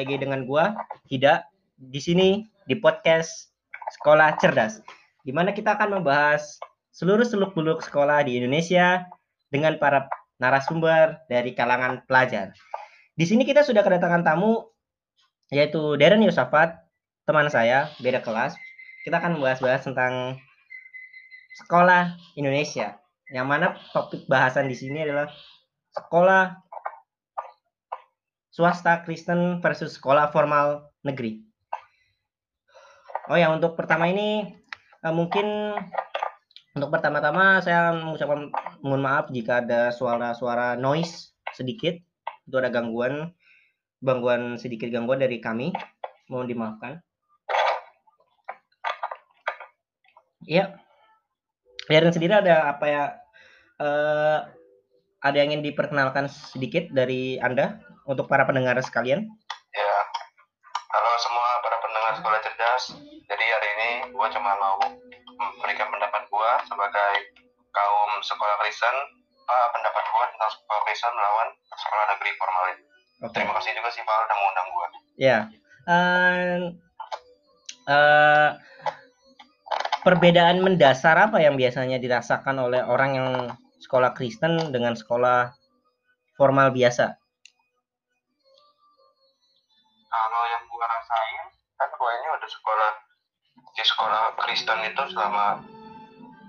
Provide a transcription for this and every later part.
Lagi dengan gua Hida di sini di podcast Sekolah Cerdas. Di mana kita akan membahas seluruh seluk-beluk sekolah di Indonesia dengan para narasumber dari kalangan pelajar. Di sini kita sudah kedatangan tamu yaitu Darren Yusafat, teman saya, beda kelas. Kita akan membahas-bahas tentang sekolah Indonesia. Yang mana topik bahasan di sini adalah sekolah swasta Kristen versus sekolah formal negeri. Oh ya, untuk pertama ini eh, mungkin untuk pertama-tama saya mengucapkan mohon maaf jika ada suara-suara noise sedikit. Itu ada gangguan gangguan sedikit gangguan dari kami. Mohon dimaafkan. Iya. Biarin sendiri ada apa ya eh, ada yang ingin diperkenalkan sedikit dari Anda untuk para pendengar sekalian? Ya, halo semua para pendengar sekolah cerdas. Jadi hari ini gue cuma mau memberikan pendapat gue sebagai kaum sekolah Kristen, apa pendapat gue tentang sekolah Kristen melawan sekolah negeri formal ini. Oke. Terima kasih juga sih Pak udah mengundang gue. Ya. Eh, eh, perbedaan mendasar apa yang biasanya dirasakan oleh orang yang sekolah Kristen dengan sekolah formal biasa? Sekolah di sekolah Kristen itu selama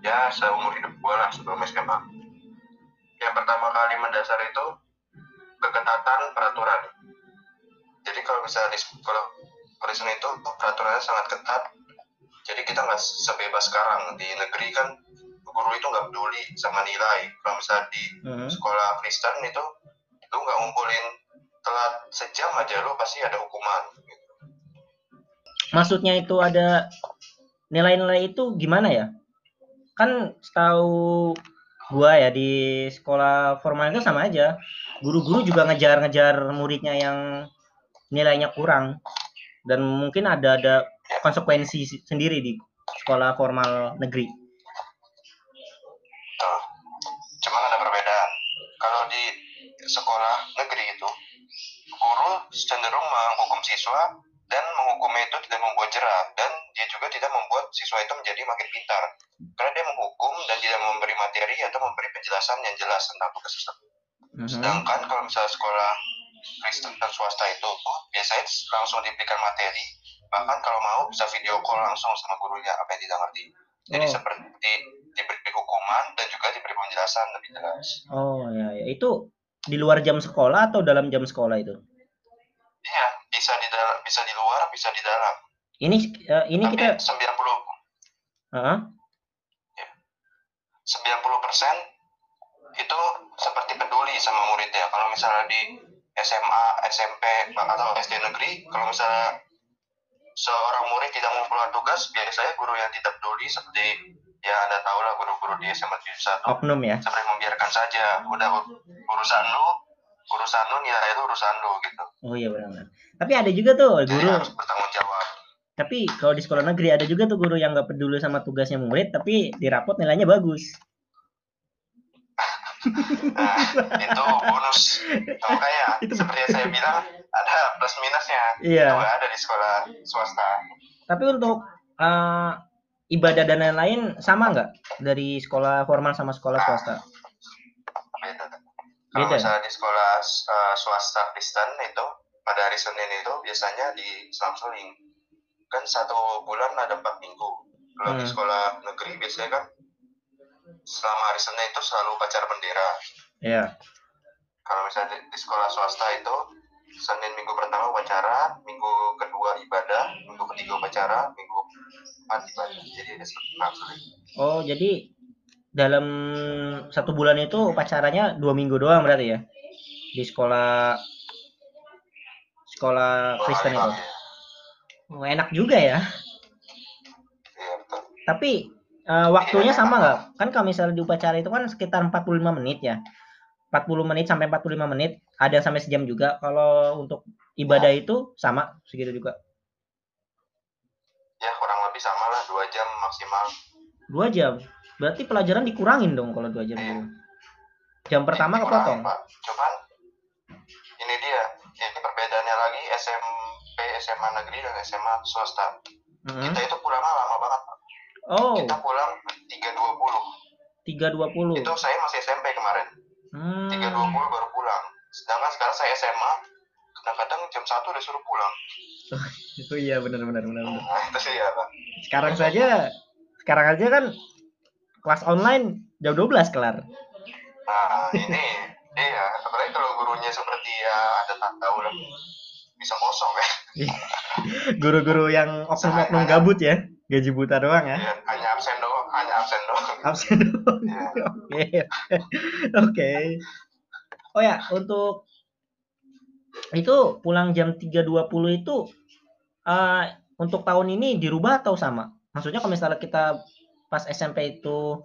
ya seumur hidup gue lah sebelum SMA. Yang pertama kali mendasar itu keketatan peraturan. Jadi kalau misalnya di sekolah Kristen itu peraturannya sangat ketat. Jadi kita nggak sebebas sekarang di negeri kan guru itu nggak peduli sama nilai. Kalau misalnya di Mhm. sekolah Kristen itu lu nggak ngumpulin telat sejam aja lu pasti ada hukuman. Maksudnya itu ada nilai-nilai itu gimana ya? Kan setahu gua ya di sekolah formal itu sama aja. Guru-guru juga ngejar-ngejar muridnya yang nilainya kurang. Dan mungkin ada ada konsekuensi si- sendiri di sekolah formal negeri. Tuh. Cuman ada perbedaan. Kalau di sekolah negeri itu guru cenderung menghukum siswa dan menghukumnya itu tidak membuat jerah dan dia juga tidak membuat siswa itu menjadi makin pintar karena dia menghukum dan tidak memberi materi atau memberi penjelasan yang jelas tentang tugas tersebut. Mhm. Sedangkan kalau misalnya sekolah Kristen dan swasta itu biasanya langsung diberikan materi, bahkan kalau mau bisa video call langsung sama gurunya apa yang tidak ngerti. Jadi Oh. seperti diberi hukuman dan juga diberi penjelasan lebih jelas. Oh ya, ya. Itu di luar jam sekolah atau dalam jam sekolah itu? Iya, bisa di dalam, bisa di luar, bisa di dalam. Ini eh, ini Tapi kita 90 Heeh. 90% itu seperti peduli sama muridnya. Kalau misalnya di SMA, SMP, atau SD negeri, kalau misalnya seorang murid tidak mengumpulkan tugas, biasanya guru yang tidak peduli seperti ya Anda tahu lah guru-guru di SMA 71 oknum ya. seperti membiarkan saja, udah ur- urusan lu, urusan lu nilai itu urusan lu gitu. Oh iya benar. Tapi ada juga tuh Jadi guru harus bertanggung jawab. Tapi kalau di sekolah negeri ada juga tuh guru yang nggak peduli sama tugasnya murid, tapi di rapot nilainya bagus. Nah, itu bonus. Makanya Itu- seperti yang saya bilang ada plus minusnya. Iya. Itu ada di sekolah swasta. Tapi untuk eh, ibadah dan lain-lain sama nggak dari sekolah formal sama sekolah swasta? Beda. Kalau Beda. misalnya di sekolah uh, swasta Kristen itu pada hari Senin itu biasanya di selang-seling kan satu bulan ada empat minggu. Kalau di Hmm. sekolah negeri biasanya kan selama hari Senin itu selalu upacara bendera. Iya. Kalau misalnya di, di sekolah swasta itu Senin minggu pertama upacara, minggu kedua ibadah, minggu ketiga upacara, minggu empat ibadah. Jadi ada selang-seling. Oh jadi dalam satu bulan itu upacaranya dua minggu doang berarti ya di sekolah sekolah Kristen itu. Oh, enak juga ya. Tapi eh, waktunya sama nggak? Kan kalau misalnya di upacara itu kan sekitar 45 menit ya. 40 menit sampai 45 menit, ada sampai sejam juga. Kalau untuk ibadah itu sama segitu juga. Ya kurang lebih sama lah dua jam maksimal. Dua jam. Berarti pelajaran dikurangin dong kalau dua jam Iya. gitu. Jam pertama Dikurangi, kepotong. Pak. Cuman ini dia, ini perbedaannya lagi SMA negeri dan SMA swasta. Hmm. Kita itu pulangnya lama banget. Pak. Oh, Kita pulang 3.20. 320. Itu saya masih SMP kemarin. Hmm. 3.20 baru pulang. Sedangkan sekarang saya SMA, kadang-kadang jam 1 udah suruh pulang. Itu iya benar benar benar. benar. Nah, itu sih ya, Pak. Sekarang saja sekarang aja kan kelas online jam 12 kelar. Nah, ini, iya. Apalagi kalau gurunya seperti ya ada tak tahu lah. Bisa kosong ya. Guru-guru yang oknum-oknum gabut ya, gaji buta doang ya. Iya, hanya absen doang, hanya absen doang. Absen doang. Iya. Oke. Oke. Oh ya, untuk itu pulang jam 3.20 itu eh untuk tahun ini dirubah atau sama? Maksudnya kalau misalnya kita pas SMP itu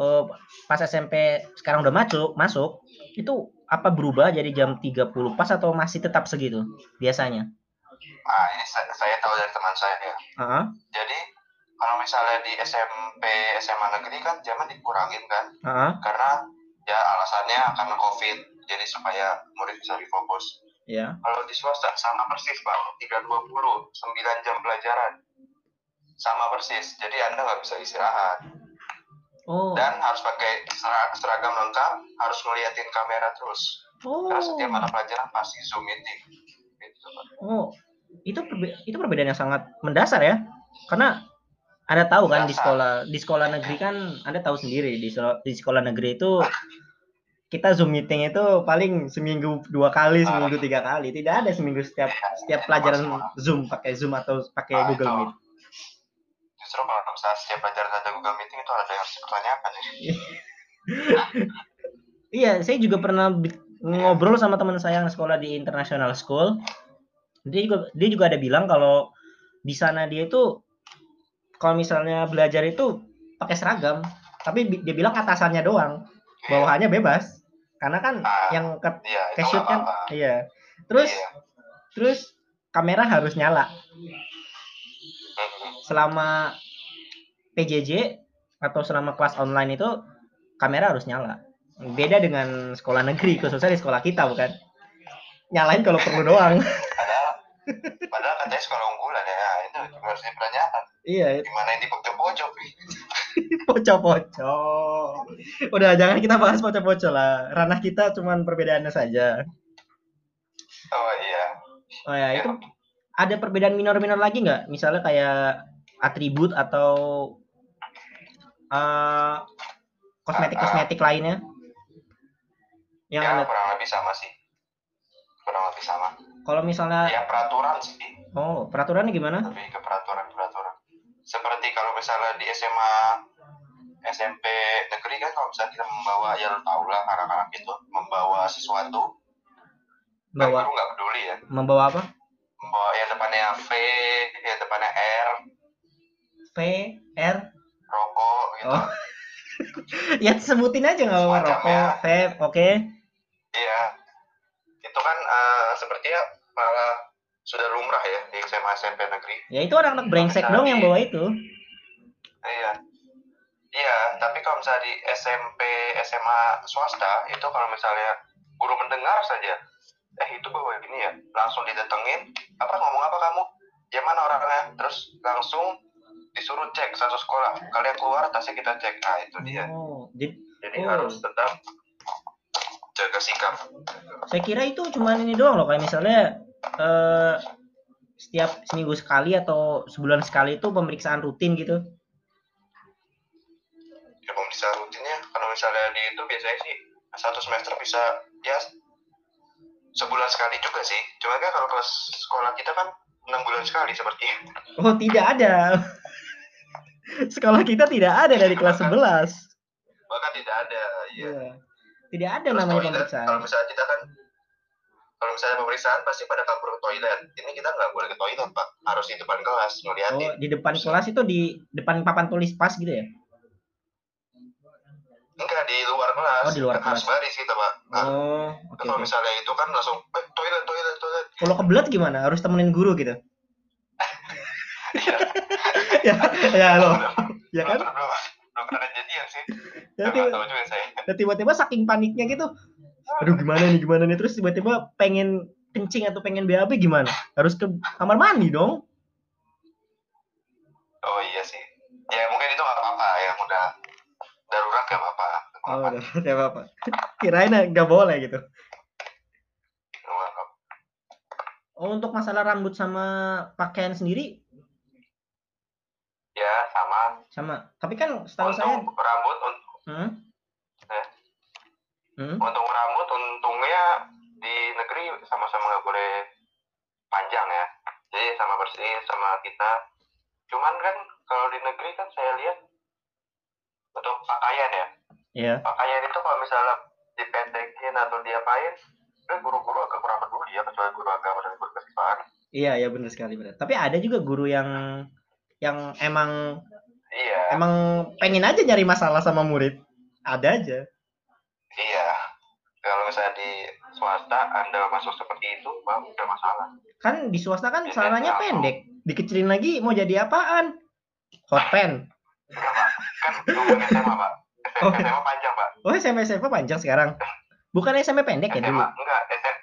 eh, pas SMP sekarang udah masuk, masuk itu apa berubah jadi jam 30 pas atau masih tetap segitu biasanya? Nah, ini saya, saya tahu dari teman saya ya. Heeh. Jadi, kalau misalnya di SMP, SMA negeri kan zaman dikurangin kan. Heeh. Karena ya alasannya karena COVID. Jadi supaya murid bisa refokus. Ya. Kalau di swasta sama persis Pak, 320, 9 jam pelajaran. Sama persis, jadi Anda nggak bisa istirahat. Oh. Dan harus pakai sera- seragam lengkap, harus ngeliatin kamera terus. Oh. Karena setiap mata pelajaran pasti Zoom meeting. Gitu. Oh, itu perbe- itu perbedaan yang sangat mendasar ya. Karena Anda tahu kan di sekolah di sekolah negeri kan Anda tahu sendiri di selo- di sekolah negeri itu kita Zoom meeting itu paling seminggu dua kali, seminggu tiga kali. Tidak ada seminggu setiap setiap pelajaran Zoom pakai Zoom atau pakai Ah, Google. Meet. Justru kalau misalnya setiap pelajaran ada Google Meeting itu ada yang harus dipertanyakan ya. Iya, saya juga pernah ngobrol sama teman saya yang sekolah di international school. Dia juga dia juga ada bilang kalau di sana dia itu kalau misalnya belajar itu pakai seragam, tapi dia bilang atasannya doang, bawahannya bebas. Karena kan Ah, yang ke Iya, kan iya. Terus Iya. terus kamera harus nyala. Selama PJJ atau selama kelas online itu kamera harus nyala. Beda dengan sekolah negeri, khususnya di sekolah kita bukan. Nyalain kalau perlu doang. Padahal, padahal katanya sekolah unggulan ya, itu juga harus dipertanyakan. iya, Gimana yang di pojok-pojok nih? pocok-pocok. Udah jangan kita bahas pocok-pocok lah. Ranah kita cuman perbedaannya saja. Oh iya. Oh ya, itu ada perbedaan minor-minor lagi nggak? Misalnya kayak atribut atau eh, kosmetik-kosmetik lainnya? Yang Ya, kurang lebih sama sih. Kurang lebih sama. kalau misalnya Ya peraturan sih, oh, peraturannya gimana? lebih ke peraturan-peraturan. Seperti kalau misalnya di SMA SMP negeri kan kalau misalnya kita membawa ya lo tau lah anak-anak itu membawa sesuatu kan Bawa guru nggak peduli ya membawa apa? Membawa yang depannya V yang depannya R. V R. Rokok gitu. Oh. ya sebutin aja nggak apa-apa rokok vape oke. Iya, itu kan eh, sepertinya malah sudah lumrah ya di SMA SMP negeri. ya itu anak-anak brengsek Misalnya dong yang bawa itu. Iya, iya. Tapi kalau misalnya di SMP SMA swasta itu kalau misalnya guru mendengar saja, eh itu bawa ini ya, langsung didatengin. Apa ngomong apa kamu? Ya mana orangnya? Terus langsung disuruh cek satu sekolah. Kalian keluar tasnya kita cek. Nah itu dia. oh jadi Jadi Oh. harus tetap jaga sikap. saya kira itu cuma ini doang loh kayak misalnya eh setiap seminggu sekali atau sebulan sekali itu pemeriksaan rutin gitu ya pemeriksaan rutinnya kalau misalnya di itu biasanya sih satu semester bisa ya sebulan sekali juga sih. Cuma kan kalau kelas sekolah kita kan enam bulan sekali seperti. Oh tidak ada. Sekolah kita tidak ada dari kelas 11 bahkan tidak ada ya Iya. tidak ada Terus namanya pemeriksaan. kalau misalnya kita kan kalau misalnya pemeriksaan pasti pada kabur ke toilet. Ini kita nggak boleh ke toilet pak. Harus di depan kelas ngeliatin. Oh di depan kelas itu di depan papan tulis pas gitu ya enggak di luar kelas. Oh, di luar kelas. baris kita pak. Nah, oh oke kalau oke. misalnya itu kan langsung eh, toilet toilet toilet. Kalau kebelet gimana? Harus temenin guru gitu? Iya. Ya ya lo. Ya kan? belum pernah kejadian sih. Ya, nggak tiba- tahu juga saya. ya tiba-tiba saking paniknya gitu aduh gimana nih gimana nih? Terus tiba-tiba pengen kencing atau pengen BAB gimana? Harus ke kamar mandi dong. Oh, udah, ya apa Kirain nggak boleh gitu. Apa-apa. Oh, untuk masalah rambut sama pakaian sendiri ya sama sama. Tapi kan setahu saya, untuk rambut un- hmm? Eh. Hmm? untuk rambut untungnya di negeri sama-sama nggak boleh panjang ya jadi sama bersih sama kita cuman kan kalau di negeri kan saya lihat untuk pakaian ya Iya. pakaian itu kalau misalnya dipendekin atau diapain eh guru-guru agak kurang peduli ya kecuali guru agama dan guru kesukaan Iya, ya benar sekali benar. Tapi ada juga guru yang yang emang iya emang pengen aja nyari masalah sama murid. Ada aja. iya kalau misalnya di swasta anda masuk seperti itu bang udah masalah Kan di swasta kan iya. pendek. Dikecilin lagi mau jadi apaan? Hot pen. enggak pak kan ngomong SMA pak Oh. SMA panjang pak Oh, SMP SMP panjang sekarang. Bukan SMP pendek ya dulu. SMA enggak SM,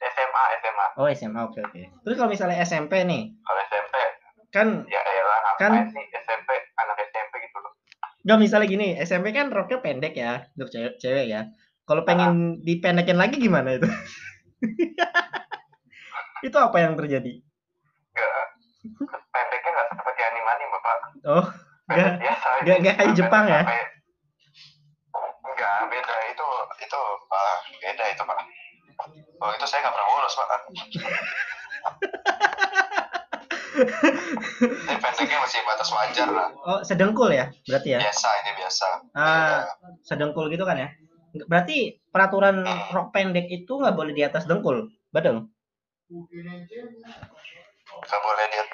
SMA SMA Oh, SMA oke oke. Terus kalau misalnya SMP nih, kalau SMP kan ya elah Kan- sih SMP anak SMP gitu loh nggak misalnya gini, SMP kan roknya pendek ya untuk cewek, cewek ya. Kalau pengen dipendekin lagi gimana itu? itu apa yang terjadi? enggak pendeknya enggak seperti anime anime pak Oh, nggak nggak- nggak kayak Jepang ya? Sampai- beda itu pak oh itu saya nggak pernah bolos pak ini pendeknya masih batas wajar lah oh sedengkul ya berarti ya? biasa ini biasa Ah, sedengkul gitu kan ya? Berarti peraturan rok pendek itu nggak boleh di atas dengkul, betul? nggak boleh dia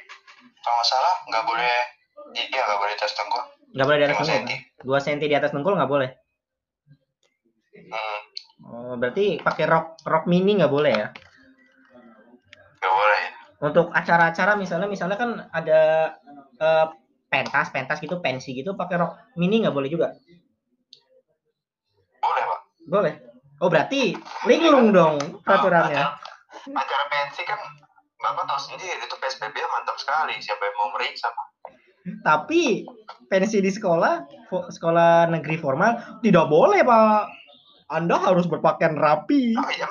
kalau nggak salah nggak boleh iya nggak boleh tes tengkul Nggak boleh di atas 5 dengkul. senti Dua senti di atas dengkul nggak boleh. hmm, Oh, berarti pakai rok rok mini nggak boleh ya? nggak boleh Untuk acara-acara misalnya misalnya kan ada eh, pentas pentas gitu pensi gitu pakai rok mini nggak boleh juga? boleh pak Boleh. Oh berarti linglung dong peraturannya. acara, acara pensi kan bapak tahu sendiri itu PSBB mantap sekali siapa yang mau meriksa Pak? Tapi pensi di sekolah sekolah negeri formal tidak boleh pak. Anda harus berpakaian rapi. oh iya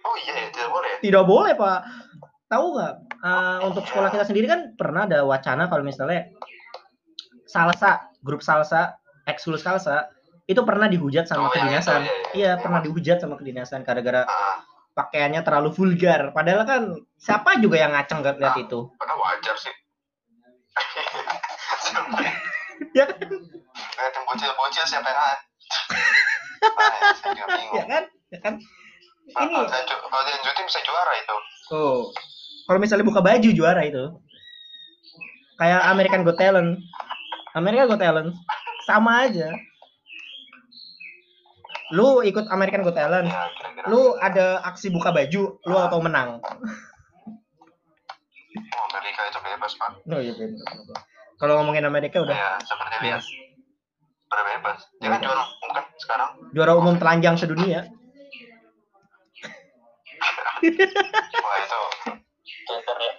oh iya ya, tidak boleh Tidak boleh pak. Tahu nggak? eh, untuk sekolah kita sendiri kan pernah ada wacana kalau misalnya salsa grup salsa ekskul salsa itu pernah dihujat sama Oh, yang kedinasan. itu, iya, iya. Iya pernah dihujat sama kedinasan gara-gara ah, pakaiannya terlalu vulgar. Padahal kan siapa juga yang ngaceng gak lihat itu. padahal wajar sih Ya kan? Liatin bocil-bocil siapa yang ngat Ah, saya juga bingung Ya kan? Ya kan? Ah, Ini kalau saya kalau dilanjutin bisa juara itu Oh. Kalau misalnya buka baju juara itu. Kayak American Got Talent. American Got Talent sama aja. Lu ikut American Got Talent, ya kira-kira lu ada aksi buka baju, lu atau menang. oh, Amerika itu bebas pak Oh iya bener. Kalau ngomongin Amerika udah ya seperti bebas. biasa udah bebas dia kan juara umum kan sekarang Juara umum telanjang sedunia. wah itu gendernya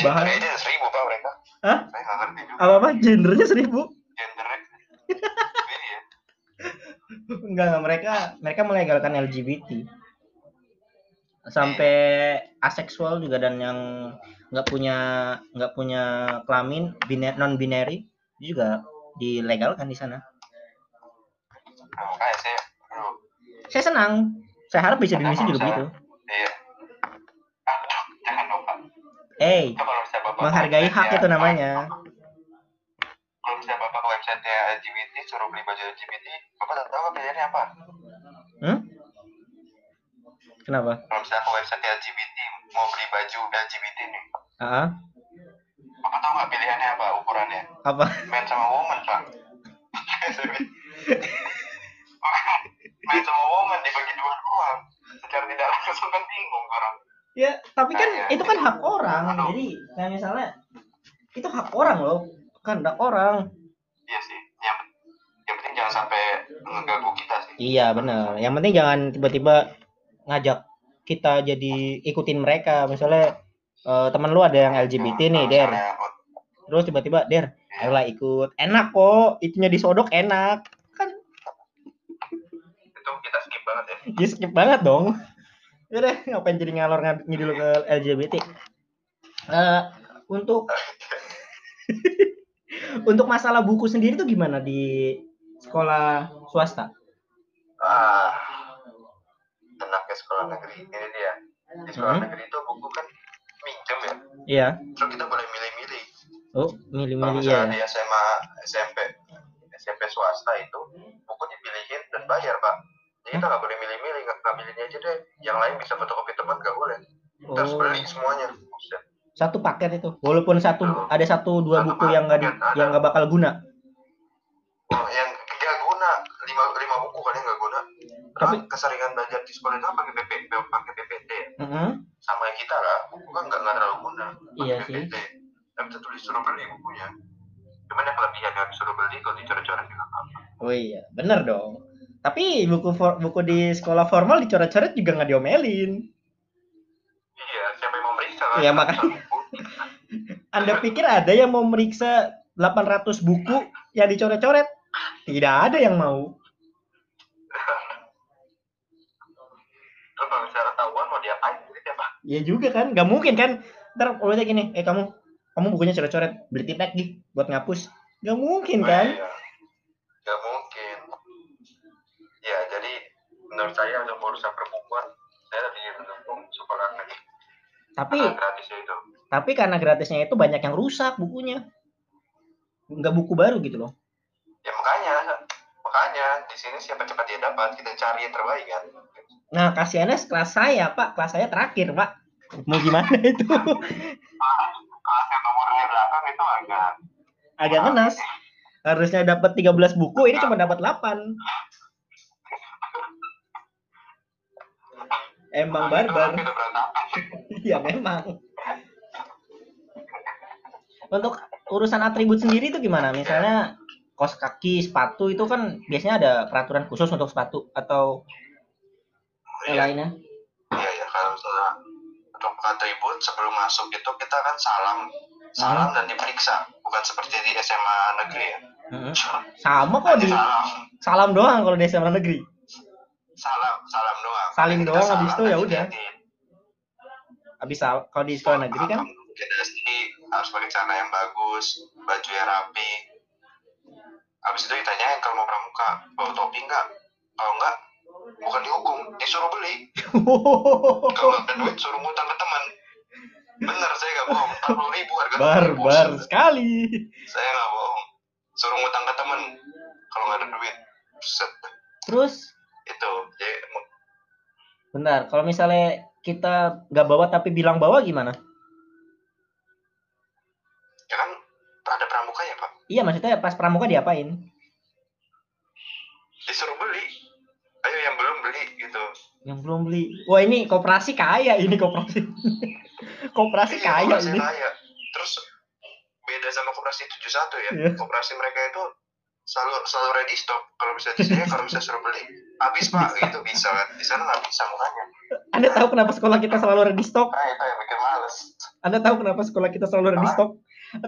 Bahaya. gendernya seribu pak mereka Hah? saya nggak ngerti juga Apa apa? Gendernya seribu? gendernya iya Enggak, enggak mereka mereka melegalkan LGBT. Sampai aseksual juga dan yang nggak punya nggak punya kelamin biner, non binary juga dilegalkan di sana. Nah, saya aduh Saya senang. Saya harap bisa di Indonesia juga begitu. iya aduh jangan dong pak Eh, bapak menghargai hak itu namanya. kalau misalnya bapak ke website LGBT suruh beli baju LGBT bapak tak tahu pilihannya apa Hmm? Kenapa? kalau misalnya ke website LGBT mau beli baju LGBT nih Ah, bapak tahu nggak pilihannya apa ukurannya apa? man sama woman pak sama woman dibagi dua doang. Secara tidak langsung kan bingung orang. Ya, tapi kan Iya. itu kan hak orang. Jadi kayak misalnya itu hak orang loh, kan hak orang. iya sih. Yang yang penting jangan sampai mengganggu kita sih. Iya benar. Yang penting jangan tiba-tiba ngajak kita jadi ikutin mereka. Misalnya eh, teman lu ada yang LGBT nih Kalau der. Terus tiba-tiba der ayolah ikut. Enak kok itunya disodok enak kan itu kita skip banget ya ya skip banget dong. Udah, ngapain jadi ngalor ngidul ke LGBT Eh, untuk untuk masalah buku sendiri tuh gimana di sekolah swasta? Ah enaknya sekolah negeri. Ini dia. Di sekolah Hmm. negeri itu buku kan minjem ya. Iya. Terus kita boleh milih-milih. Oh milih-milih ya. di SMA SMP SMP swasta itu buku dipilihin dan bayar pak jadi kita nggak boleh milih-milih nggak nggak milihnya aja deh yang lain bisa fotokopi teman nggak boleh. Oh. beli semuanya. Satu paket itu. Walaupun satu ada satu dua Satu buku yang nggak yang nggak bakal guna. Oh, yang nggak guna. Lima lima buku kan yang nggak guna. Tapi- Tapi keseringan belajar di sekolah itu kan pakai PP pakai PPT Mm-mm. sama yang kita lah. Buku kan nggak nggak terlalu guna. Pakai Iya sih. PPT tapi tentu disuruh beli bukunya. Cuman yang kelebihan yang disuruh beli kalau dicoret-coret juga apa oh iya bener dong tapi buku for- buku di sekolah formal dicoret-coret juga nggak diomelin iya siapa yang mau meriksa kan Iya, makanya. Anda pikir ada yang mau meriksa 800 buku yang dicoret-coret tidak ada yang mau kalau misalnya ketahuan mau diapain gitu ya pak Iya juga kan, nggak mungkin kan. Ntar udah gini, eh kamu kamu bukunya coret-coret, beli tip lagi buat ngapus. Nggak mungkin kan? Iya. Menurut saya untuk urusan perbukuan saya lebih mendukung sekolah negeri Tapi karena gratisnya itu tapi karena gratisnya itu banyak yang rusak bukunya. Nggak buku baru gitu loh. ya makanya makanya di sini siapa cepat dia dapat kita cari yang terbaik kan Nah, kasihannya kelas saya, Pak. Kelas saya terakhir, Pak. Mau gimana itu? kelas yang nomornya belakang itu agak Agak ngenas. Harusnya dapat 13 buku, ini cuma dapat 8. Emang barbar. Iya memang. Untuk urusan atribut sendiri itu gimana? Misalnya kos kaki, sepatu itu kan biasanya ada peraturan khusus untuk sepatu atau yang Iya, lainnya. iya ya kalau misalnya untuk atribut sebelum masuk itu kita kan salam salam dan diperiksa bukan seperti di SMA negeri ya Mm-mm. Sama kok di salam salam doang kalau di SMA negeri. salam salam doang Salim Kita doang, habis itu ya udah. Habis sal- kalau di sekolah negeri kan Kita harus pakai celana yang bagus, baju yang rapi. Habis itu ditanyain kalau mau pramuka, bawa topi enggak? Kalau enggak, bukan dihukum, disuruh beli. Kalau nggak ada duit, suruh ngutang ke teman. Bener, saya nggak bohong. 40 ribu harga barbar sekali. Saya nggak bohong. Suruh ngutang ke teman. Kalau nggak ada duit, Buset. Terus itu. Jadi, bentar, kalau misalnya kita nggak bawa tapi bilang bawa gimana? ya kan ada pramuka ya pak. Iya maksudnya pas pramuka diapain? Disuruh beli. Ayo yang belum beli gitu. Yang belum beli. Wah ini koperasi kaya ini koperasi. koperasi Iya, kaya koperasi ini. kaya. Terus beda sama koperasi 71 ya. Iya. Koperasi mereka itu selalu selalu ready stock. Kalau bisa di sini kalau bisa suruh beli. Habis pak, itu bisa kan. Di sana nggak bisa makanya. Anda tahu kenapa sekolah kita selalu ready stock? Nah itu yang bikin males. Anda tahu kenapa sekolah kita selalu ready Apa? stock?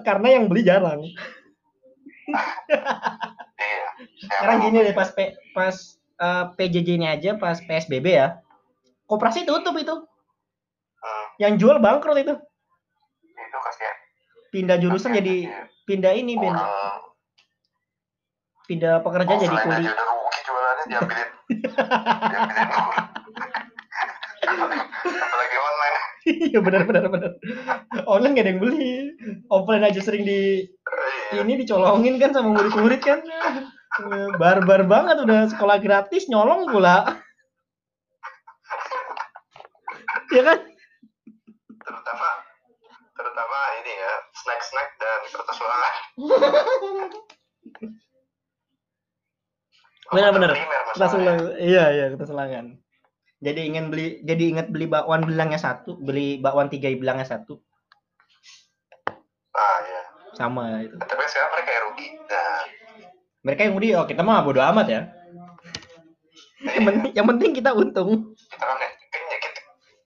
Karena yang beli jarang. Iya. Sekarang gini deh pas P, pas eh, PJJ ini aja pas PSBB ya. Koperasi tutup itu. Hmm, Yang jual bangkrut itu. itu kasihan. Pindah jurusan jadi pindah ini pindah, pindah pekerjaan jadi offline kuli. aja udah rugi jualannya diambilin. diambilin. Apalagi online. Iya benar benar benar. Online gak ada yang beli. Offline aja sering di Iya. ini dicolongin kan sama murid-murid kan. Barbar banget udah sekolah gratis nyolong pula. ya kan? Terutama terutama ini ya snack-snack dan kertas ulangan. Benar-benar. Kertas masalahnya. ulang. Iya iya kertas ulangan. Jadi ingin beli jadi ingat beli bakwan bilangnya satu, beli bakwan tiga bilangnya satu. Ah ya. Sama itu. Tapi sekarang mereka yang rugi. Nah, Mereka yang mudi, oh kita mah bodo amat ya. Yang penting, yang penting kita untung. kita kan ya, kayaknya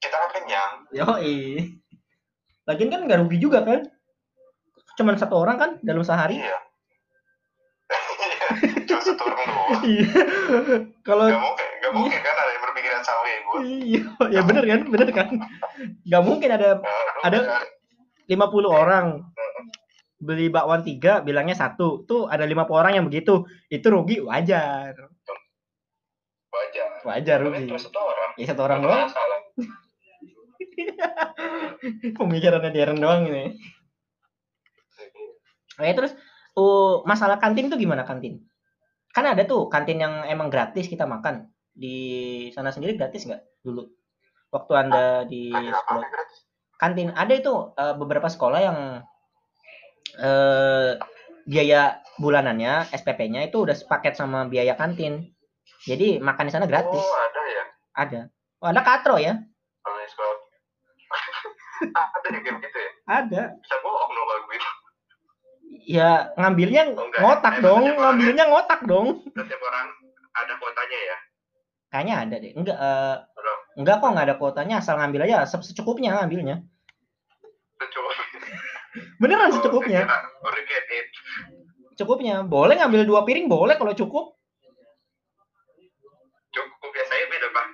kita, kenyang Yoi. Lagian kan nggak rugi juga kan? Cuman satu orang kan dalam sehari. iya satu orang doang Iya. Kalau Gak mungkin, gak mungkin kan ada yang berpikiran sama kayak gue. iya, ya bener kan, bener kan. Nggak mungkin ada Ada- 50 orang beli bakwan tiga bilangnya satu tuh ada 50 orang yang begitu itu rugi wajar wajar. wajar rugi cuma satu orang. ya satu orang doang pemikirannya Darren doang ini Oke, terus uh, masalah kantin tuh gimana kantin? Kan ada tuh kantin yang emang gratis kita makan. Di sana sendiri gratis nggak dulu? Waktu Anda di Kantin apa sekolah. Kantin ada itu uh, beberapa sekolah yang eh biaya bulanannya SPP-nya itu udah sepaket sama biaya kantin. Jadi makan di sana gratis. Oh ada ya. Ada. Oh, ada katro ya? Kalau di sekolah. ada yang gitu ya. Ada. Bisa bohong. Ya ngambilnya Oh, ngotak dong, ngambilnya ngotak dong. Setiap orang ada kuotanya ya. Kayaknya ada deh. Enggak Belum. enggak kok enggak ada kuotanya, asal ngambil aja se- secukupnya ngambilnya. Coba. Beneran secukupnya. Udah get it. Cukupnya. Boleh ngambil dua piring boleh kalau cukup. Cukup biasanya beda pak.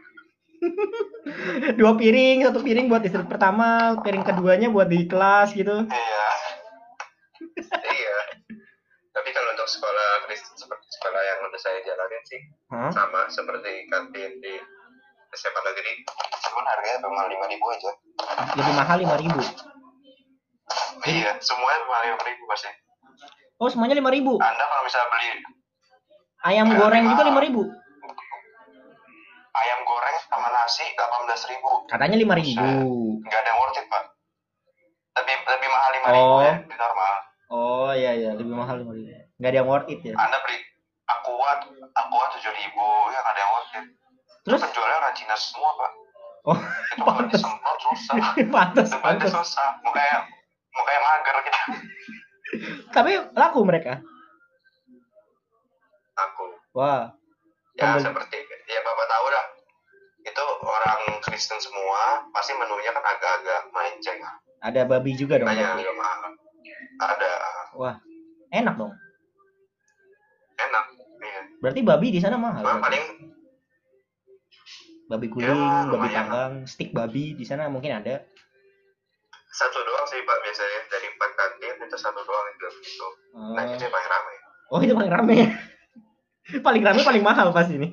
Dua piring, satu piring buat istri pertama, piring keduanya buat di kelas gitu. Iya. iya. Untuk sekolah Kristen seperti sekolah yang udah saya jalanin sih Hah? sama seperti kantin di SMA negeri. Cuman harganya cuma lima ribu aja. Lebih mahal 5000 Iya, semuanya cuma lima ribu pasti. Oh, semuanya 5000 Anda kalau misalnya beli Ayam goreng juga 5000 ayam goreng sama nasi delapan belas ribu, Katanya 5000 nggak ada yang worth it pak. Lebih lebih mahal lima ribu Oh. ya, di normal. Oh iya iya, lebih mahal 5000 Nggak ada yang worth it ya. Anda beli aqua aqua tujuh ribu, ya nggak ada yang worth it. Terus penjualnya orang Cina semua pak. Oh, itu kalau disemprot susah. pantas, pantas. susah. Makanya makanya mager kita. Tapi laku mereka. Aku Wah, ya Pembeli- seperti ya bapak tahu lah. Itu orang Kristen semua pasti menunya kan agak-agak melenceng. ada babi juga dong. Mahal. Ada Wah, enak dong. Enak. Iya. Berarti babi di sana mahal. Berarti. paling Babi Ya, guling, babi panggang, stik babi di sana mungkin ada. satu doang sih pak biasanya dari empat kantin itu satu doang itu gitu. Oh, Nah itu yang paling ramai. oh itu paling rame. paling rame paling mahal pas ini.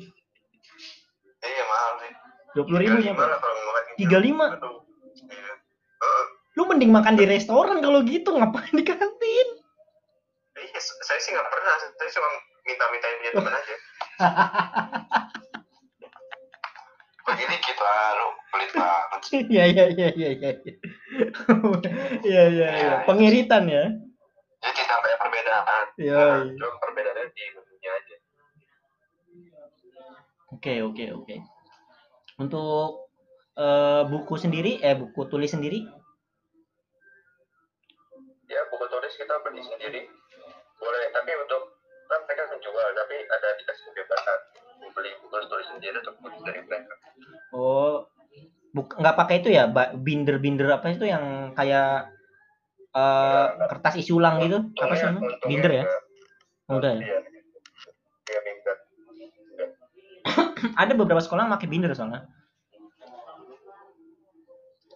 Iya mahal sih. Dua puluh ribu ya, 35 Pak. 35? Aduh. Iya. Lu mending makan di restoran kalau gitu, ngapain di kantin? Iya, saya sih nggak pernah. Saya cuma minta-mintain punya teman aja. Begini ah, lu pelit banget sih. Iya iya iya iya iya. Iya iya iya. Pengiritan ya. Jadi tidak banyak perbedaan. Iya. Nah. Cuma perbedaannya di menunya aja. Oke oke oke. Untuk eh, buku sendiri, eh buku tulis sendiri, Ya, buku tulis kita beli sendiri. Boleh, tapi untuk kan mereka menjual, tapi ada dikasih kebebasan. Beli buku tulis sendiri atau buku dari mereka. oh buk nggak pakai itu ya, binder-binder apa itu yang kayak eh, kertas isi ulang gitu, apa sih namanya? Binder ya? enggak. Ya? Iya, binder. Ada beberapa sekolah yang pakai binder soalnya.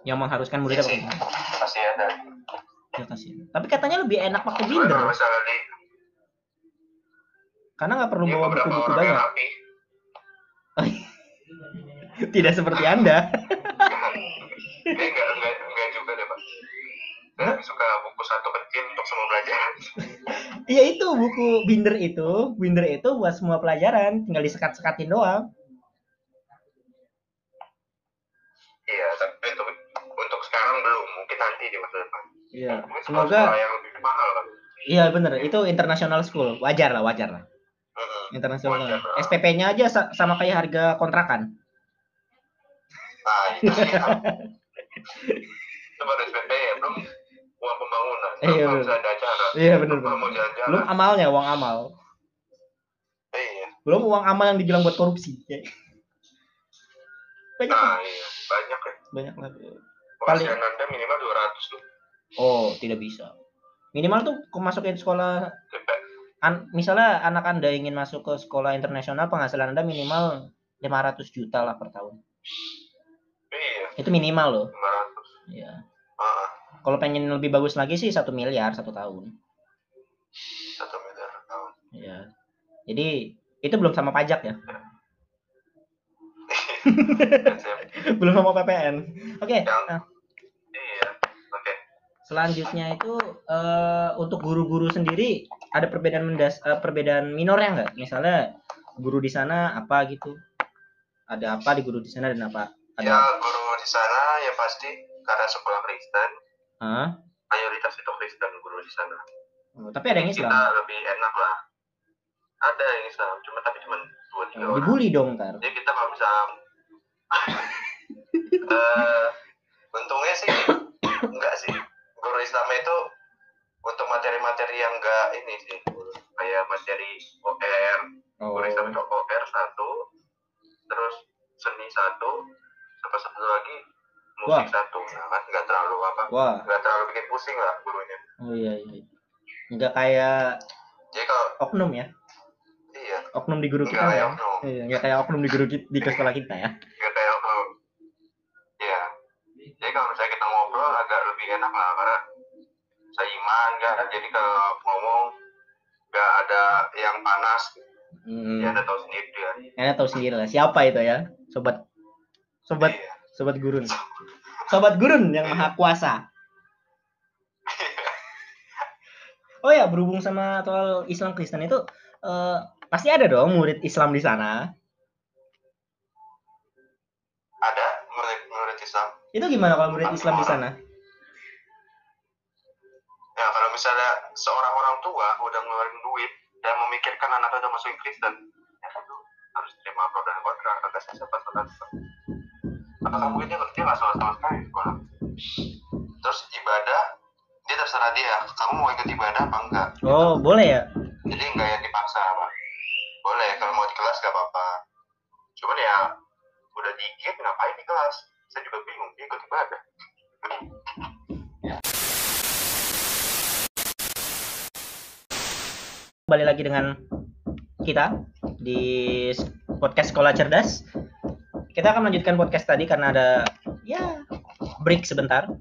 Yang mengharuskan muridnya Iya pakai binder. pasti ada. Ya, kasihan. Tapi katanya lebih enak pakai binder, misalnya di karena nggak perlu ya, bawa buku-buku banyak. Tidak seperti anda. Dia enggak, enggak, enggak juga deh, Pak. Saya lebih suka buku satu kecil untuk semua pelajaran. Iya itu buku binder itu, binder itu buat semua pelajaran, tinggal disekat-sekatin doang. Iya, tapi untuk, untuk sekarang belum. Mungkin nanti di masa depan. Iya. Semoga sekolah yang lebih mahal kan. iya bener, itu international school, wajar lah, wajar lah. Internasional. SPP-nya aja sa- sama kayak harga kontrakan. Nah, itu sih. itu baru SPP ya, belum uang pembangunan. Belum Iya, misalnya ada acara. Iya bener Belum. Belum amalnya, uang amal. Iya. Belum uang amal yang dibilang buat korupsi. Ya. banyak Nah, iya, banyak ya. banyak lah Paling... Anda minimal 200 tuh. oh tidak bisa minimal tuh masukin sekolah. An, misalnya anak anda ingin masuk ke sekolah internasional penghasilan anda minimal 500 juta lah per tahun. Iya, itu minimal loh. 500. ya Ah, kalau pengen lebih bagus lagi sih satu miliar satu tahun. Satu miliar per tahun. ya jadi itu belum sama pajak ya? Siap. belum sama PPN oke. Yang- nah, Iya, oke. Selanjutnya itu eh, untuk guru-guru sendiri ada perbedaan mendas eh, perbedaan minornya nggak misalnya guru di sana apa gitu ada apa di guru di sana dan apa Ya, ada guru di sana ya pasti karena sekolah Kristen, Hah? mayoritas itu Kristen guru di sana. Oh, tapi ada yang Kita Islam lebih enak lah. Ada yang Islam, cuma tapi cuma dua tiga Oh, orang. dibully dong ntar Jadi kita nggak bisa. Eh, untungnya sih enggak sih. Guru Islam itu untuk materi-materi yang enggak ini sih kayak materi OR, oh guru Islam itu OR satu, terus seni satu, sama satu lagi? Musik Wah. satu, nah, kan nggak terlalu apa, wah. nggak terlalu bikin pusing lah gurunya. oh iya iya nggak kayak Jadi kalau oknum ya? Iya, oknum di guru kita ya? oknum. Iya, nggak kayak oknum di guru ki- di sekolah kita ya? Nggak kayak oknum. Iya. Jadi kalau misalnya kita lebih enak lah karena seiman kan. Jadi kalau ngomong nggak ada yang panas, hmm. ya ada tahu sendiri dia. Anda tahu sendiri lah siapa itu ya sobat sobat Iya. sobat gurun sobat gurun yang maha kuasa oh ya berhubung sama soal Islam Kristen itu eh, pasti ada dong murid Islam di sana Ada murid murid Islam. itu gimana kalau murid Islam di sana Ya misalnya seorang orang tua udah ngeluarin duit dan memikirkan anaknya udah masukin Kristen, ya itu harus terima pro dan kontra. Kagak saya sempat Apakah mungkin dia dia nggak salah sama sekali sekolah? Terus ibadah dia terserah dia. Kamu mau ikut ibadah apa enggak? oh boleh ya Jadi enggak yang dipaksa apa? Boleh kalau mau di kelas gak apa-apa. Cuman ya udah dikit ngapain di kelas? Saya juga bingung dia ikut ibadah. Kembali lagi dengan kita di podcast sekolah cerdas. Kita akan melanjutkan podcast tadi karena ada ya break sebentar.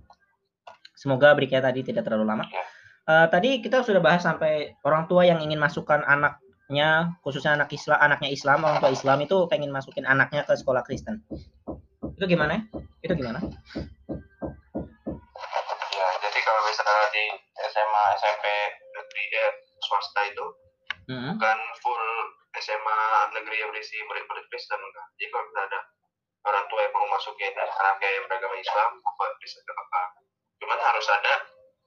Semoga breaknya tadi tidak terlalu lama. Eh, tadi kita sudah bahas sampai orang tua yang ingin masukkan anaknya khususnya anak Islam anaknya Islam orang tua Islam itu pengen masukin anaknya ke sekolah Kristen. Itu gimana? Itu gimana? Ya, jadi kalau misalnya di SMA, SMP negeri eh, swasta itu Hmm. bukan full SMA negeri yang berisi murid-murid Kristen enggak. Jadi kalau misalnya ada orang tua yang mau masukin anaknya yang beragama Islam, apa bisa nggak apa. Cuman harus ada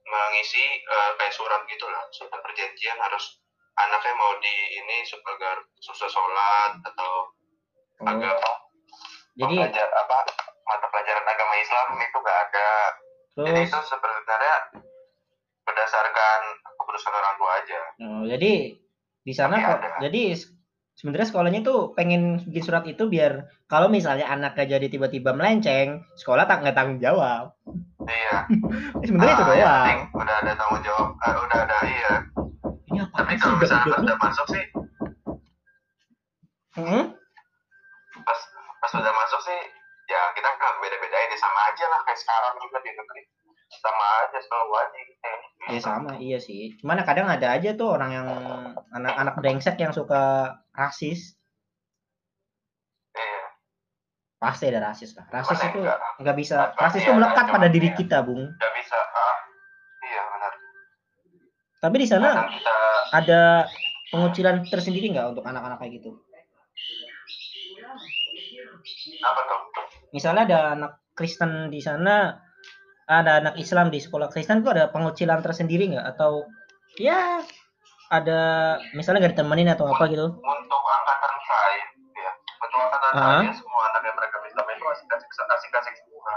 mengisi eh, kayak surat gitu lah, surat perjanjian harus anaknya mau di ini agar susah sholat atau Oh, agama jadi belajar apa mata pelajaran agama Islam itu nggak ada jadi terus itu sebenarnya berdasarkan keputusan orang tua aja. Oh, jadi di sana kok ada. jadi sebenarnya sekolahnya tuh pengen bikin surat itu biar kalau misalnya anaknya jadi tiba-tiba melenceng, sekolah tak nggak tanggung jawab. Iya. Eh, sebenarnya itu Ah, yang doang. penting udah ada tanggung jawab, eh, udah ada iya. Ini apa Tapi kalau misalnya goblok? udah masuk sih, Hmm? pas pas udah masuk sih, ya kita nggak beda-bedain ya sama aja lah kayak sekarang juga di negeri sama aja selalu aja gitu. Ya sama, iya sih. Cuman kadang ada aja tuh orang yang anak-anak brengsek yang suka rasis. Iya. Pasti ada rasis lah. Rasis itu enggak, nggak bisa. Rasis itu ada, melekat pada diri ya. kita, Bung. nggak bisa. Ah, iya benar. Tapi di sana kita ada pengucilan tersendiri nggak untuk anak-anak kayak gitu? apa tuh? misalnya ada anak Kristen di sana, ada anak Islam di sekolah Kristen itu ada pengucilan tersendiri nggak? Atau ya ada misalnya nggak ditemenin atau apa gitu? Untuk angkatan saya, ya, untuk angkatan Ah. saya semua anak yang mereka Islam itu asik-asik asik-asik semua.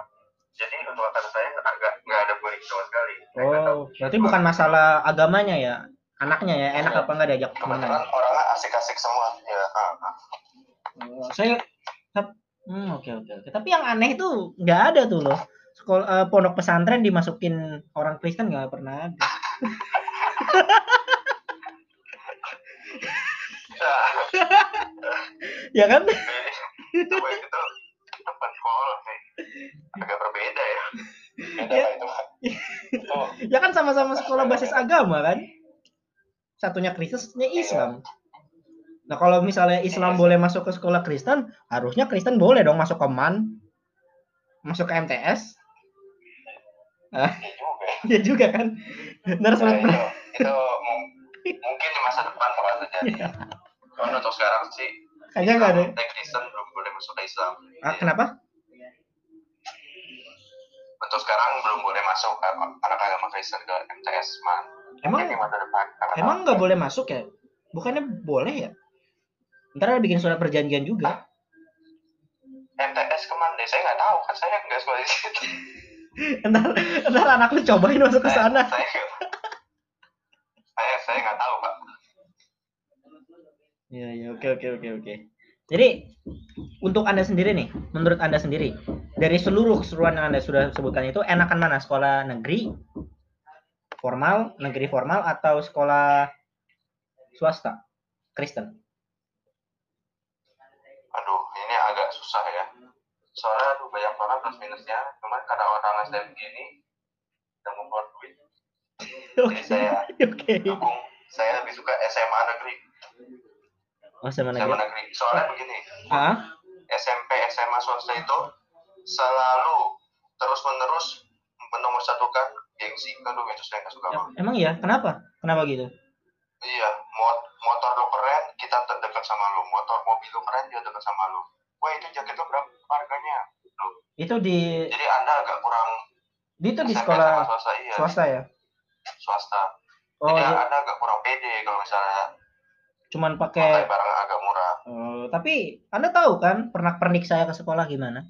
Jadi untuk angkatan saya nggak nggak ada bullying sama sekali. Oh, berarti bukan masalah agamanya ya, anaknya ya, enak apa nggak diajak temenan? orangnya asik-asik semua ya. Oh, saya Hmm, oke oke oke. Tapi yang aneh itu nggak ada tuh loh. Sekolah eh, pondok pesantren dimasukin orang Kristen nggak pernah ada. Ya, kan? itu baik itu tempat sekolah sih. Agak berbeda ya. Beda Ya. itu. Ya kan sama-sama sekolah basis agama kan? Satunya Kristen, satunya Islam. Nah kalau misalnya Islam boleh masuk ke sekolah Kristen, harusnya Kristen boleh dong masuk ke MAN, masuk ke MTS. Ya juga. Ya juga kan? Ntar Ya, itu, itu mu- mungkin di masa depan bakal terjadi. Iya. Cuman untuk sekarang sih kayaknya nggak ada. Kristen belum boleh masuk ke Islam. Ah, kenapa? Untuk sekarang belum boleh masuk eh, anak agama Kristen ke MTS man. Emang masa depan. emang nggak boleh masuk ya? Bukannya boleh ya? Ntar ada bikin surat perjanjian juga. MTS ke mana? Saya nggak tahu kan saya nggak sekolah di situ. Ntar, ntar anak lu cobain masuk ke sana. Saya saya saya nggak tahu pak. Iya, iya, oke, oke, oke, oke. Jadi, untuk Anda sendiri nih, menurut Anda sendiri, dari seluruh keseruan yang Anda sudah sebutkan itu, enakan mana? Sekolah negeri, formal, negeri formal, atau sekolah swasta, Kristen? Aduh ini agak susah ya. Soalnya banyak banget plus minusnya. Cuman karena orang saya begini udah mau keluar duit. Oke, Jadi saya oke. dukung. Saya lebih suka SMA negeri. Oh, SMA negeri. negeri. Soalnya begini. Ah, SMP SMA swasta itu selalu terus menerus menomorsatukan gengsi aduh itu saya nggak suka banget emang iya? Kenapa? Kenapa gitu? iya mot motor lo keren kita terdekat sama lo motor mobil lo keren dia dekat sama lo wah itu jaket lo berapa harganya Itu di, jadi anda agak kurang di itu di sekolah swasta iya swasta ya? swasta Oh, jadi di- anda agak kurang pede kalau misalnya cuman pakai barang agak murah Oh, tapi Anda tahu kan pernak-pernik saya ke sekolah gimana?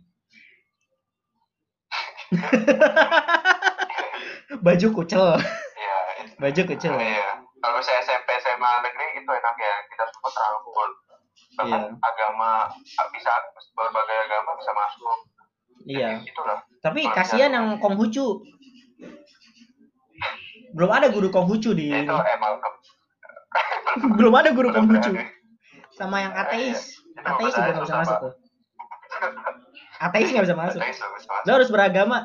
Baju kucel, iya itu. baju kucel. iya kalau saya SMP SMA negeri itu enak ya kita semua terangkul bahkan Iya. agama bisa berbagai agama bisa masuk Iya. Itulah Tapi kasihan yang Konghucu. Belum ada guru Konghucu di itu emang ke- belum ada guru Konghucu. Sama yang ateis. Itu Ateis juga nggak bisa sama. masuk tuh. Ateis nggak bisa masuk. Ateis. Lo harus beragama.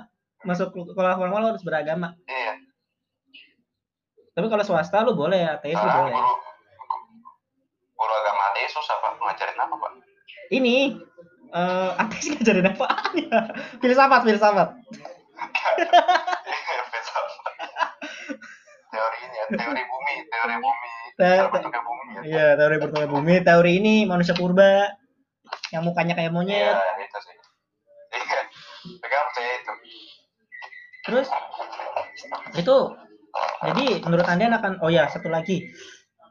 Masuk sekolah formal lo harus beragama. Iya. Tapi kalau swasta lo boleh, ateis lo Sekarang boleh. guru guru agama ateis susah pak ngajarin apa pak? Ini eh ateis ngajarin apaan ya? Filsafat, filsafat. Teori ini ya teori bumi teori bumi Te- bumi ya. Iya, teori bertolak bumi. Teori ini manusia purba yang mukanya kayak Iya monyet. itu sih. Iya. Pegang saya itu. Terus itu jadi menurut Anda akan oh ya, satu lagi.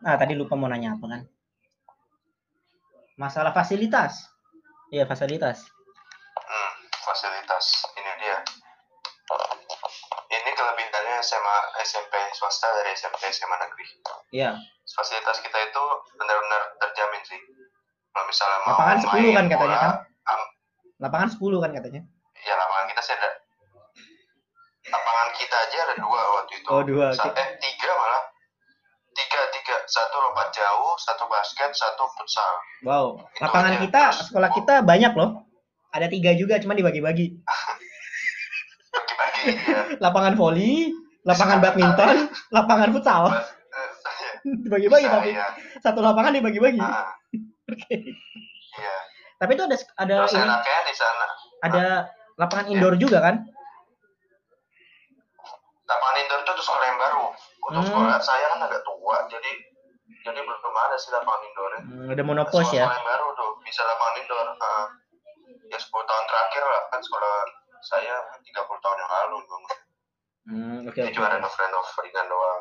Ah, tadi lupa mau nanya apa kan? Masalah fasilitas. Iya, fasilitas. Hmm, fasilitas ini dia. Ini kelebihannya SMA SMP swasta dari SMP SMA negeri. Iya. Fasilitas kita itu benar-benar terjamin sih. Kalau misalnya mau Lapangan 10 main kan katanya bola, kan? am- Lapangan 10 kan katanya. ya lapangan kita sih ada. Lapangan kita aja ada dua waktu itu. Oh, dua. Sa- eh tiga malah. Tiga tiga. Satu lompat jauh, satu basket, satu futsal. Wow. Itu Lapangan aja. kita, Terus- sekolah kita banyak loh. Ada tiga juga, cuma dibagi-bagi. Bagi-bagi ya. Lapangan voli, lapangan badminton, lapangan futsal. Eh, saya- Dibagi-bagi tapi iya. satu lapangan dibagi-bagi. Ah, Oke. Iya. Tapi itu ada ada Terus ini di sana ada lapangan indoor juga kan? lapangan indoor itu tuh sekolah yang baru. Untuk Hmm. sekolah saya kan agak tua, jadi jadi belum ada sih lapangan indoor. Hmm, ada monopos ya. Sekolah yang baru tuh bisa lapangan indoor. Ah. ya 10 tahun terakhir lah kan sekolah saya 30 tahun yang lalu bangun. Hmm, oke Ini oke. cuma renov renov ringan doang.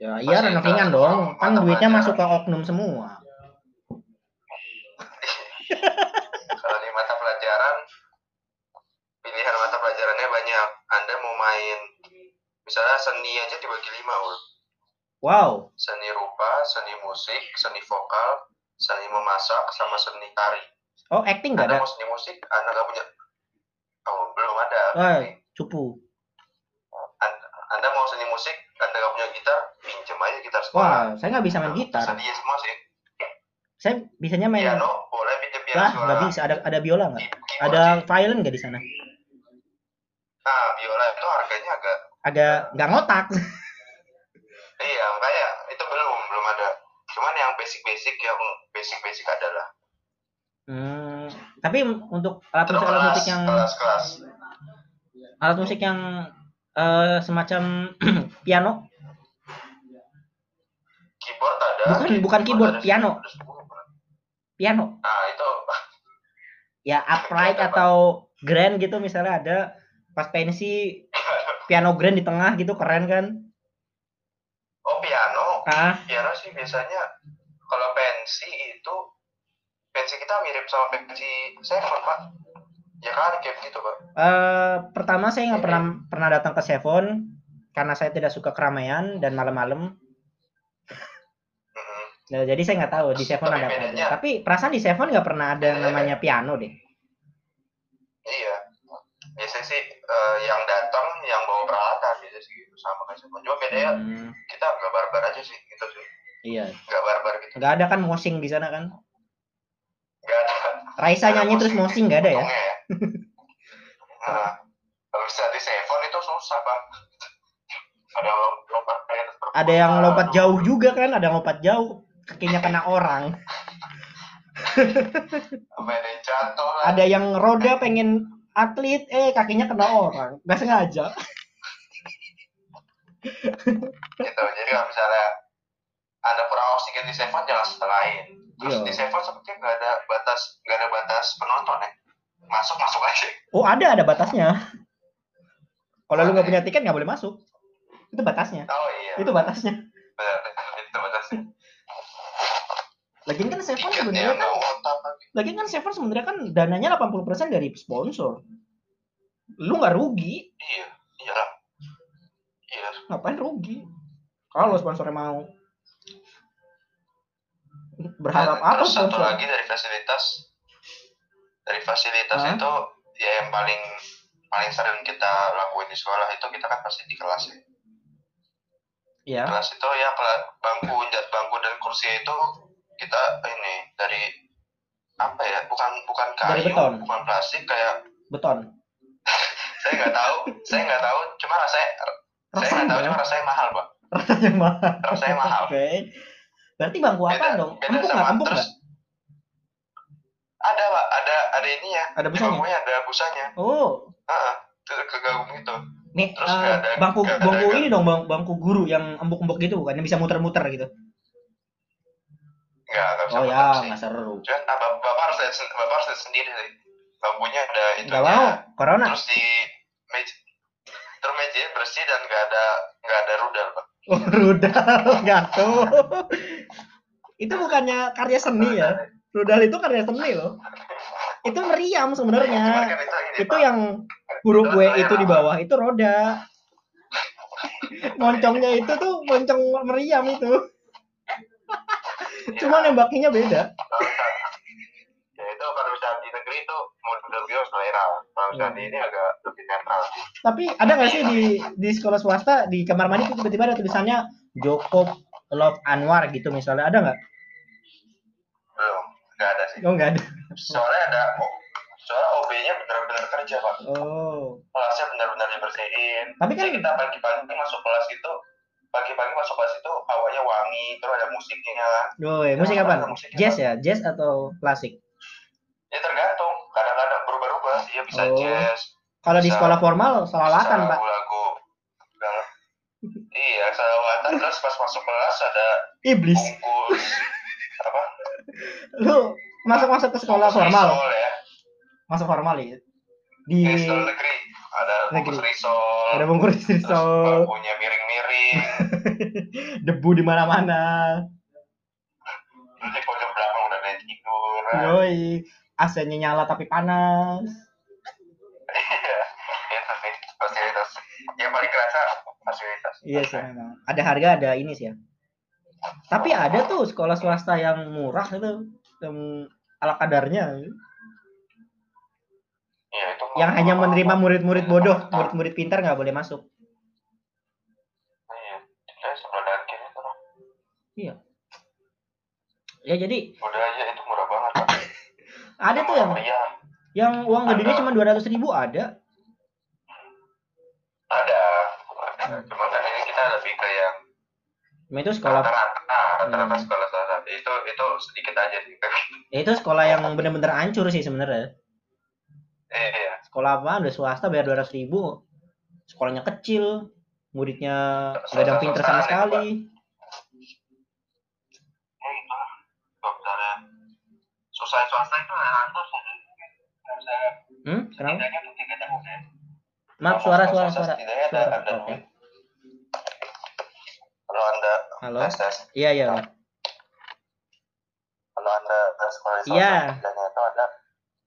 Ya, iya renov ringan dong. Kan duitnya pelajaran. masuk ke oknum semua. Kalau di mata pelajaran pilihan mata pelajarannya banyak. Anda mau main misalnya seni aja dibagi lima ul. Wow. Seni rupa, seni musik, seni vokal, seni memasak, sama seni tari. Oh, acting nggak anda ada? mau seni musik anda nggak punya oh belum ada Nih, cupu. An- anda mau seni musik anda nggak punya gitar pinjem aja gitar sekolah Wah, saya nggak bisa main gitar. sedih semua sih Saya bisanya main. piano boleh pinjem piano Lah, nggak bisa. Ada ada biola nggak? Ada violin nggak di sana? nah biola itu agak nggak ngotak. iya makanya itu belum belum ada. Cuman yang basic basic yang basic basic adalah Hmm, tapi untuk alat musik alat musik yang kelas kelas. alat musik yang eh, semacam piano? Keyboard ada. Bukan, bukan keyboard, ada, piano. piano. Nah itu. Ya upright atau grand gitu misalnya ada. Pas pensi piano grand di tengah gitu keren kan? Oh piano? Ah. Piano sih biasanya kalau pensi itu pensi kita mirip sama pensi Seven pak. Ya kali kayak gitu pak. Eh, pertama saya nggak pernah pernah datang ke Seven karena saya tidak suka keramaian dan malam-malam. Mhm. Nah, jadi saya nggak tahu di Seven Tapi ada apa aja. Tapi perasaan di Seven nggak pernah ada namanya piano deh. Seven cuma bedanya Hmm, kita nggak barbar aja sih gitu sih iya. nggak barbar gitu Nggak ada kan mosing di sana kan? nggak ada Raisa nyanyi terus mosing, nggak ada ya? ya nah kalau bisa di Seven itu susah pak ada lompat kayak Ada yang lompat jauh juga kan? Ada yang lompat jauh kakinya kena orang. yang Ada yang roda pengen atlet eh kakinya kena orang. Nggak sengaja. Gitu jadi kalau misalnya ada kurang oksigen di Seven jangan setengahin terus Iya. di Seven sepertinya nggak ada batas nggak ada batas penonton ya masuk masuk aja Oh ada ada batasnya. Kalau lu nggak punya tiket nggak boleh masuk. Itu batasnya. oh iya Itu batasnya. benar itu batasnya Lagian kan Seven sebenarnya kan lagi Lagian kan Seven sebenarnya kan dananya 80% dari sponsor. Lu nggak rugi, iya iyalah iya ngapain rugi? Kalau sponsornya mau. Berharap Dan apa terus satu lagi dari fasilitas dari fasilitas Hah? itu ya yang paling paling sering kita lakuin di sekolah itu kita kan pasti di kelas ya Ya. kelas itu ya bangku bangku dan kursi itu kita ini dari apa ya bukan bukan Dari kayu beton. bukan plastik kayak Beton. saya nggak tahu saya nggak tahu cuma rasanya saya nggak tahu Rasanya, cuma rasanya mahal pak rasanya mahal. rasanya mahal Oke. Berarti bangku apa Beda- dong? beda Empuk sama- nggak? Empuk terus ada pak ada ada ini ya Ada busanya? bangkunya ada busanya Oh, Heeh, itu kegabung itu nih Terus nggak ada- bangku ada- bangku nggak- ini dong bang, bangku guru yang empuk-empuk gitu bukan yang bisa muter-muter gitu. nggak nggak bisa Oh ya, nggak seru. Cuman, nah, bapak, harus lihat sen- bapak harus lihat sendiri sih bambunya ada itu Nggak mau, corona. terus di meja terus meja bersih dan nggak ada nggak ada rudal pak Oh, rudal jatuh. itu bukannya karya seni ya? Rudal itu karya seni loh. Itu meriam sebenarnya. kan itu yang huruf W itu di bawah itu roda. Moncongnya itu tuh moncong meriam itu. Ya, Cuma nembakinya beda. ya itu kalau bisa di negeri itu model bio selera kalau bisa Hmm. di ini agak lebih netral Tapi ada nggak sih di di sekolah swasta di kamar mandi tuh tiba-tiba ada tulisannya Joko Love Anwar gitu misalnya ada nggak? belum nggak ada sih Oh nggak ada. soalnya ada oh, soalnya OB-nya benar-benar kerja pak Oh. kelasnya benar-benar dibersihin Tapi kan Jadi kita pagi-pagi masuk kelas itu pagi-pagi masuk kelas itu hawanya wangi terus ada musiknya Oh, ya, musik apa? Jazz ya? Jazz atau klasik? Ya tergantung kadang-kadang berubah-ubah ya bisa Oh. jazz Kalau di sekolah formal selawatan, Pak. segala. iya selawatan terus pas masuk kelas ada Iblis. bungkus apa Lu masuk-masuk ke sekolah bungkus formal. risol ya Masuk formal ya. Di risol negeri ada bungkus Negeri. risol ada bungkus terus risol, bangkunya miring-miring debu di mana-mana. terus di pojok belakang udah ada yang tidur Yoi, AC-nya nyala tapi panas. Iya, itu sih fasilitas yang paling kerasa fasilitas Iya sih memang. Ada harga ada ini sih ya. Tapi ada tuh sekolah swasta yang murah itu yang ala kadarnya. yang hanya menerima murid-murid bodoh, murid-murid pintar nggak boleh masuk. Iya, tuh. Ya jadi Udah aja itu murah banget. Ada tuh yang Iya, yang uang gedenya cuma 200 ribu ada. ada. Cuma kan ini kita lebih ke yang Cuma itu sekolah rata-rata, rata-rata Hmm. sekolah swasta. Itu itu sedikit aja sih. ya itu sekolah yang bener-bener hancur sih sebenarnya. Iya. Sekolah apa udah swasta bayar 200 ribu. Sekolahnya kecil, muridnya nggak ada pinter sama sekali. Ya itu lah. Kalau misalnya susah swasta itu hancur sih. Nggak bisa Hmm? Kenapa? setidaknya tuh tiga tahun ya. Maaf suara suara suara. setidaknya ada Suara. ada Oke. duit. Kalau anda Halo. tes tes, Iya iya. kalau anda tes sekolah Iya. setidaknya itu ada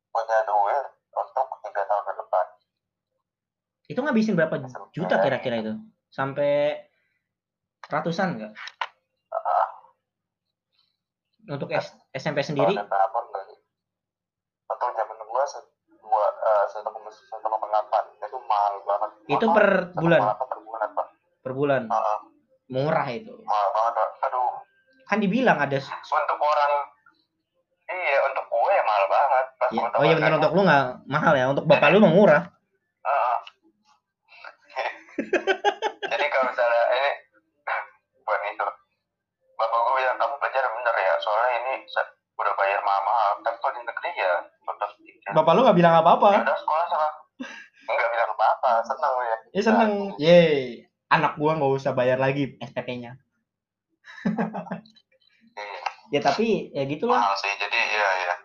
punya duit untuk tiga tahun ke depan. Itu ngabisin berapa juta kira-kira itu? Sampai ratusan nggak? Ah, Untuk S- SMP kalau sendiri? ada itu mahal banget. Itu per bulan? per bulan per bulan? Murah itu? Kan dibilang ada untuk orang iya untuk gue ya mahal banget. Iya. Oh iya benar untuk lu nggak mahal ya? Untuk bapak lu mah murah. Jadi kalau misalnya ini bukan itu. Bapak gue bilang kamu belajar bener ya? Soalnya ini bayar mahal-mahal, tapi kalau di negeri ya tetap. Bapak lu nggak bilang Ya apa-apa. udah sekolah sama nggak bilang apa-apa, seneng ya. Ya seneng, yeay. Anak gua nggak usah bayar lagi SPP-nya. Iya, Ya tapi ya gitulah. mahal sih, jadi ya ya.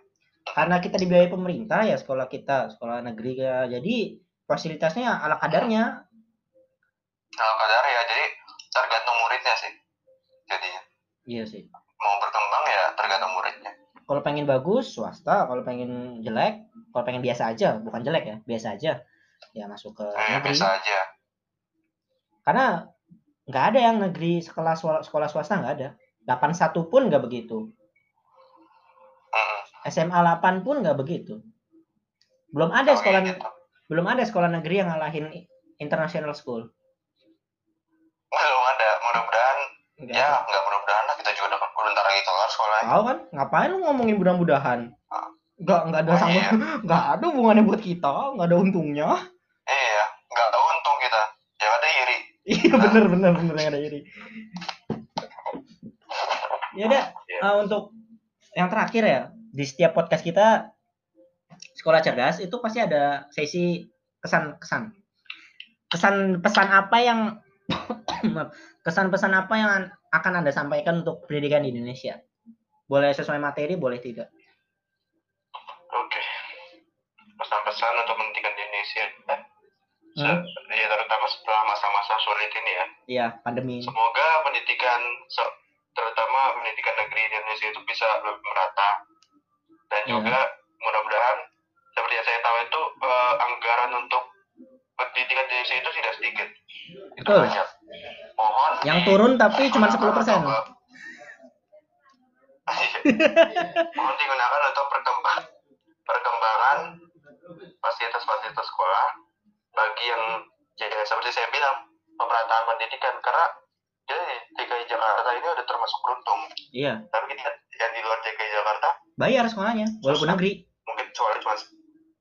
Karena kita dibiayai pemerintah ya sekolah kita, sekolah negeri ya. Jadi fasilitasnya ala kadarnya. Kalau kadar ya, jadi tergantung muridnya sih. Jadinya Iya sih. Kalau pengen bagus swasta, kalau pengen jelek, kalau pengen biasa aja, bukan jelek ya, biasa aja. Ya masuk ke Eh, negeri. bisa aja. Karena nggak ada yang negeri sekolah sekolah swasta nggak ada. 81 pun nggak begitu. SMA 8 pun nggak begitu. Belum ada oh, sekolah gitu. belum ada sekolah negeri yang ngalahin international school. Belum ada, mudah-mudahan Nggak ya ada. nggak mudah-mudahan lah kita juga dapat bentar lagi kelar sekolahnya. Tahu kan? Ngapain lu ngomongin mudah-mudahan? Nggak nggak ada Oh, sama iya. nggak ada hubungannya buat kita, nggak ada untungnya. Iya, nggak ada untung kita. Yang ada iri. Iya bener bener bener yang ada iri. Ya udah Iya. eh, untuk yang terakhir ya di setiap podcast kita sekolah cerdas itu pasti ada sesi kesan kesan kesan pesan apa yang kesan pesan apa yang an- akan anda sampaikan untuk pendidikan di Indonesia boleh sesuai materi boleh tidak Oke. Pesan-pesan untuk pendidikan di Indonesia. Eh, se- Hmm? Ya terutama setelah masa-masa sulit ini ya. Iya pandemi. Semoga pendidikan terutama pendidikan negeri di Indonesia itu bisa lebih merata dan Iya. juga mudah-mudahan seperti yang saya tahu itu eh, anggaran untuk pendidikan di Indonesia itu tidak sedikit. Itu Betul. banyak. Yang turun tapi cuma 10% Mohon digunakan untuk perkembang perkembangan fasilitas-fasilitas sekolah bagi yang ya, seperti saya bilang pemerataan pendidikan. Karena jadi DKI Jakarta ini udah termasuk beruntung. Iya. Tapi kita yang di luar DKI Jakarta bayar sekolahnya walaupun negeri. Mungkin kecuali cuma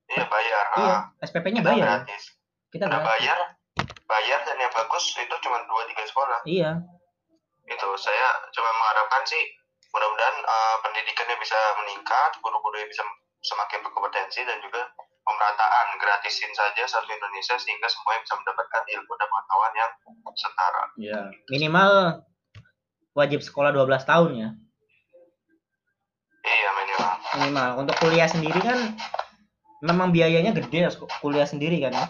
iya bayar. Iya ah, SPP-nya bayar. gratis. Kita nah gratis. bayar bayar dan yang bagus itu cuma dua tiga sekolah iya itu saya cuma mengharapkan sih mudah-mudahan eh, pendidikannya bisa meningkat guru-gurunya bisa semakin berkompetensi dan juga pemerataan gratisin saja satu Indonesia sehingga semuanya bisa mendapatkan ilmu dan pengetahuan yang setara Iya. Minimal wajib sekolah 12 tahun ya. iya minimal Minimal. Untuk kuliah sendiri kan memang biayanya gede ya kuliah sendiri kan ya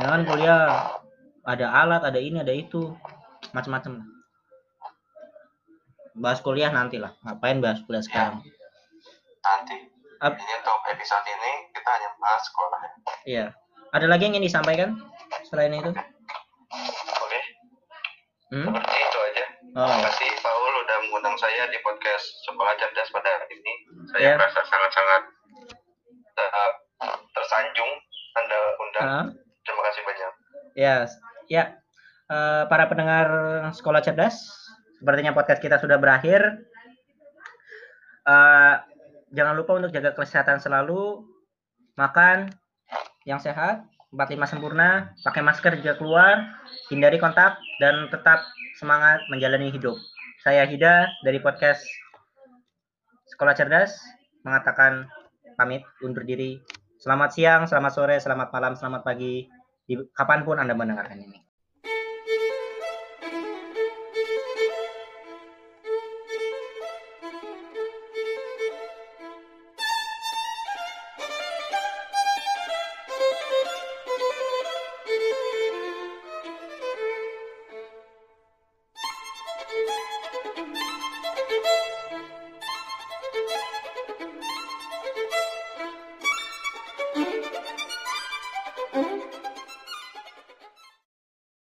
jangan kuliah. Ada alat ada ini ada itu. Macam-macam bahas kuliah nanti lah. Ngapain bahas kuliah ya, sekarang? ya, nanti. Ap ini untuk episode ini kita hanya bahas sekolah. Iya. Ada lagi yang ingin disampaikan selain itu? Oke. Hmm? seperti itu aja. Oh. terima kasih Paul udah mengundang saya di podcast sekolah cerdas pada hari ini. Saya yeah. merasa sangat-sangat eh, tersanjung anda undang. Uh -huh Ya, ya. Uh, para pendengar sekolah cerdas, sepertinya podcast kita sudah berakhir. Uh, jangan lupa untuk jaga kesehatan selalu, makan yang sehat, 45 sempurna, pakai masker jika keluar, hindari kontak, dan tetap semangat menjalani hidup. Saya Hida dari podcast Sekolah Cerdas mengatakan pamit undur diri. Selamat siang, selamat sore, selamat malam, selamat pagi, di kapan pun Anda mendengarkan ini.